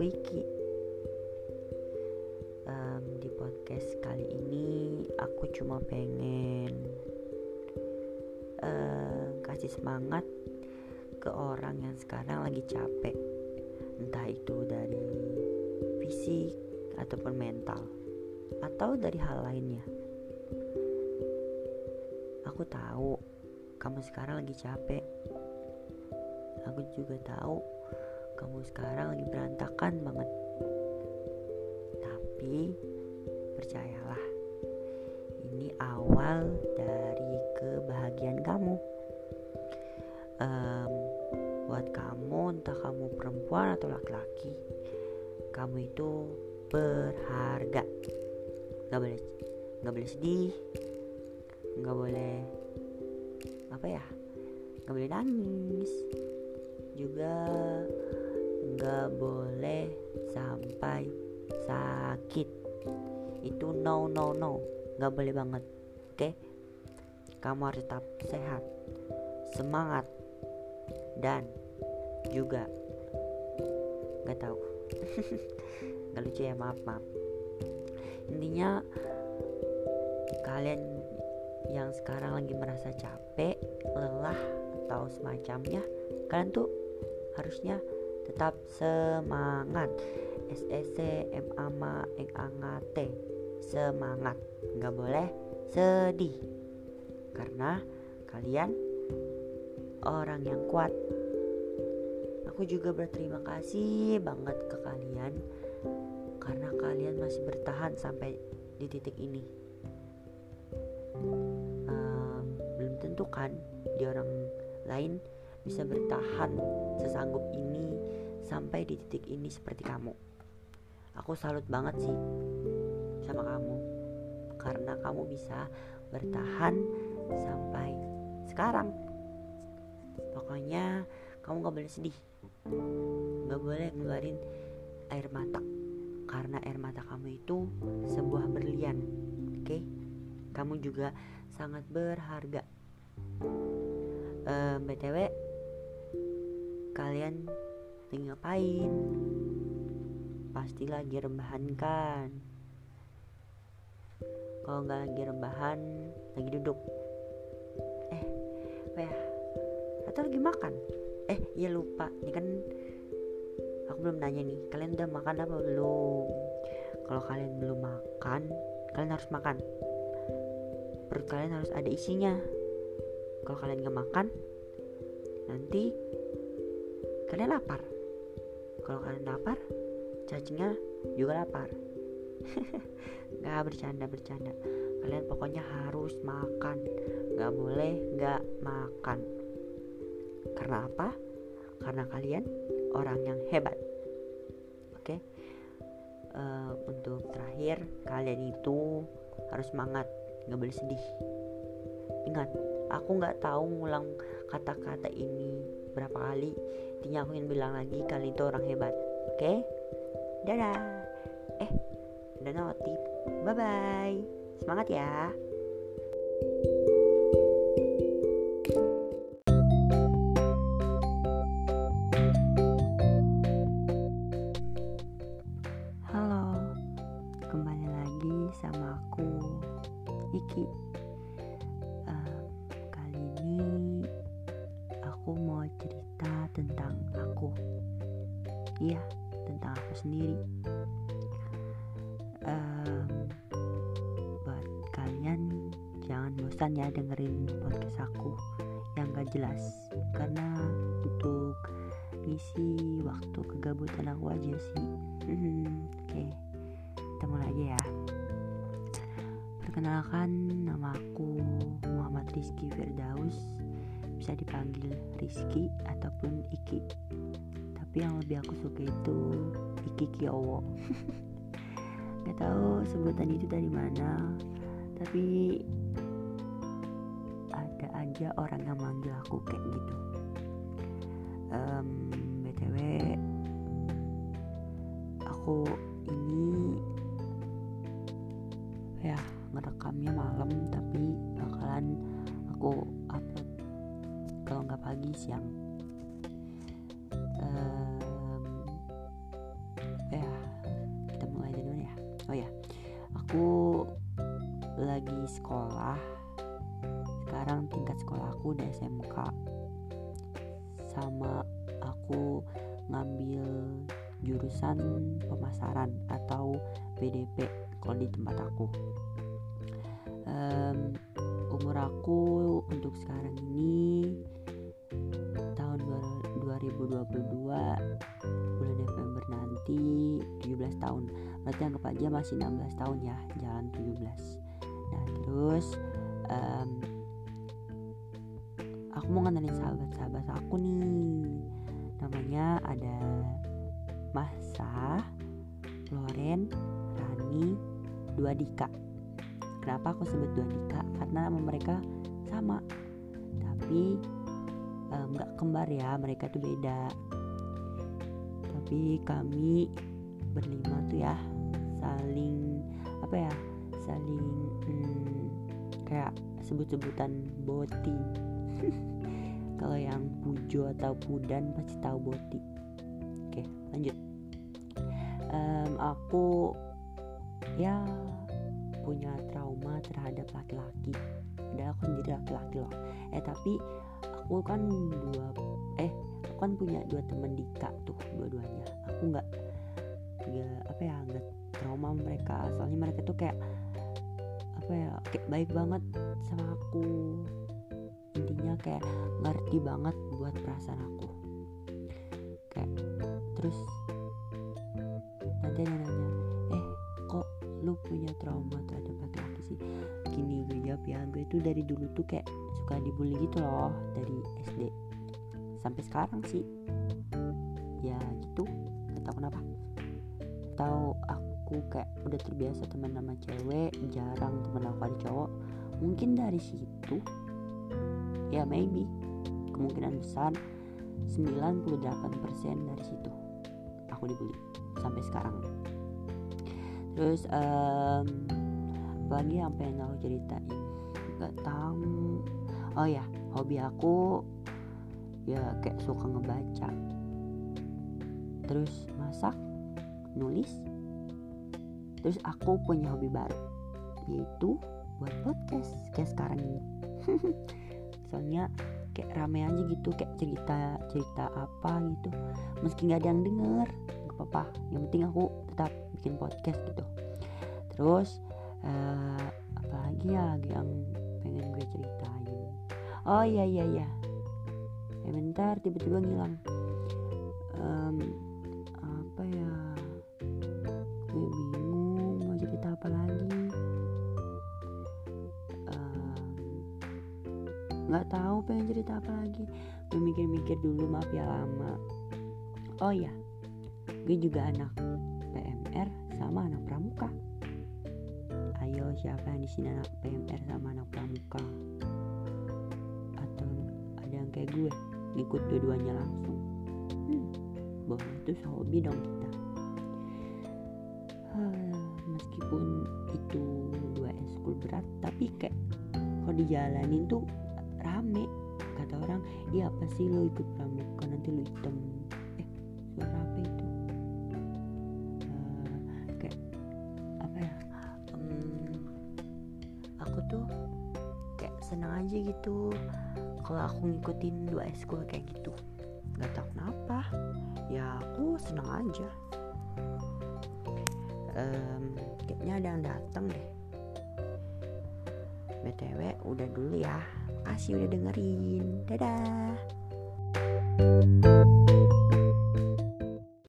memperkenalkan diri lagi Nama aku Iki. Um, Di podcast kali ini Aku cuma pengen uh, Kasih semangat Ke orang yang sekarang lagi capek Entah itu dari Fisik Ataupun mental Atau dari hal lainnya. Aku tahu kamu sekarang lagi capek. Aku juga tahu kamu sekarang lagi berantakan banget. Tapi percayalah ini awal dari kebahagiaan kamu. Um, buat kamu entah kamu perempuan atau laki-laki kamu itu berharga. Nggak boleh nggak boleh sedih nggak boleh apa ya nggak boleh nangis. Juga nggak boleh sampai sakit. Itu no no no. Nggak boleh banget oke? Kamu harus tetap sehat semangat dan juga nggak tahu. Nggak lucu ya maaf maaf. Intinya kalian yang sekarang lagi merasa capek lelah atau semacamnya kalian tuh harusnya tetap semangat. S E C M A M A N A N A T. Semangat. Nggak boleh sedih. Karena kalian orang yang kuat. Aku juga berterima kasih banget ke kalian. Karena kalian masih bertahan sampai di titik ini. Um, belum tentu kan di orang lain bisa bertahan sesanggup ini sampai di titik ini seperti kamu. Aku salut banget sih sama kamu karena kamu bisa bertahan sampai sekarang. Pokoknya kamu gak boleh sedih, gak boleh ngeluarin air mata karena air mata kamu itu sebuah berlian, oke? Okay? Kamu juga sangat berharga. Uh, btw kalian lagi ngapain? Pasti lagi rebahan kan? Kalau nggak lagi rebahan, lagi duduk. Eh, apa ya? Atau lagi makan? Eh, iya lupa. Ini kan aku belum nanya nih. Kalian udah makan apa belum? Kalau kalian belum makan, kalian harus makan. Perut kalian harus ada isinya. Kalau kalian nggak makan, nanti kalian lapar? Kalau kalian lapar cacingnya juga lapar. Nggak bercanda bercanda. Kalian pokoknya harus makan. Nggak boleh nggak makan. Karena apa? Karena kalian orang yang hebat. Oke? Okay? uh, untuk terakhir kalian itu harus semangat. Nggak boleh sedih. Ingat aku nggak tahu ngulang kata-kata ini berapa kali. Intinya bilang lagi kalian itu orang hebat. Oke? Okay? dadah. Eh ada notif bye bye semangat ya. halo iya tentang aku sendiri. Um, buat kalian jangan bosan ya dengerin podcast aku yang gak jelas. Karena untuk isi waktu kegabutan aku aja sih. Oke okay. kita mulai aja ya. Perkenalkan nama aku Muhammad Rizky Firdaus. Bisa dipanggil Rizky ataupun Iki tapi yang lebih aku suka itu Iki Kiowo nggak tahu sebutan itu dari mana tapi ada aja orang yang manggil aku kayak gitu. Um, btw aku ini ya ngerekamnya malam tapi bakalan aku upload kalau nggak pagi siang lagi sekolah. Sekarang tingkat sekolah aku udah SMK sama aku ngambil jurusan pemasaran atau BDP kalau di tempat aku. Um, umur aku untuk sekarang ini tahun 2022 bulan November nanti 17 tahun. Berarti anggap aja masih 16 tahun ya jalan 17 nah terus um, aku mau ngenalin sahabat-sahabat aku nih. Namanya ada Masa Loren Rani dua Dika. Kenapa aku sebut dua Dika? Karena mereka sama. Tapi nggak um, kembar ya mereka tuh beda. Tapi kami berlima tuh ya saling apa ya saling hmm, kayak sebut-sebutan boti. Kalau yang pujo atau pudan pasti tahu boti. Oke lanjut. Um, aku ya punya trauma terhadap laki-laki. Padahal aku sendiri laki-laki loh. Eh tapi aku kan dua eh aku kan punya dua teman Dika tuh dua-duanya. Aku nggak nggak apa ya nggak trauma mereka. Soalnya mereka tuh kayak apa ya kayak baik banget sama aku. Intinya kayak ngerti banget buat perasaan aku. Kayak terus nanti ada nanya eh kok lu punya trauma terhadap laki-laki sih? Gini gue jawab ya gue tuh dari dulu tuh kayak suka dibully gitu loh dari SD sampai sekarang sih. Ya gitu gak tau kenapa. Tahu aku kayak udah terbiasa teman sama cewek jarang teman aku ada cowok. Mungkin dari situ ya maybe kemungkinan besar 98% dari situ aku dibully sampai sekarang. Terus um, apalagi apa yang aku ceritain? Nggak tahu. Oh ya hobi aku ya kayak suka ngebaca. Terus masak nulis terus aku punya hobi baru yaitu buat podcast kayak sekarang ini. Soalnya kayak rame aja gitu kayak cerita cerita apa gitu. Meski nggak ada yang denger gak apa-apa. Yang penting aku tetap bikin podcast gitu. Terus uh, apalagi ya yang pengen gue ceritain? Oh iya iya iya. Ya bentar tiba-tiba ngilang. Um, apa ya nggak tahu pengen cerita apa lagi. Gue mikir-mikir dulu maaf ya lama. Oh ya gue juga anak PMR sama anak pramuka. Ayo siapa yang di sini anak PMR sama anak pramuka? Atau ada yang kayak gue ikut dua-duanya langsung? Hmm, bahwa itu hobi dong kita. Meskipun itu dua eskul berat tapi kayak kalau dijalanin tuh rame kata orang. Iya apa sih lo ikut pramuka nanti lo hitam? Eh suara apa itu? Uh, kayak apa ya? Aku tuh kayak senang aja gitu. Kalau aku ngikutin dua eskul kayak gitu. Nggak tahu kenapa. Ya aku senang aja. Um, kayaknya ada yang datang deh. Btw udah dulu ya kasih udah dengerin. Dadah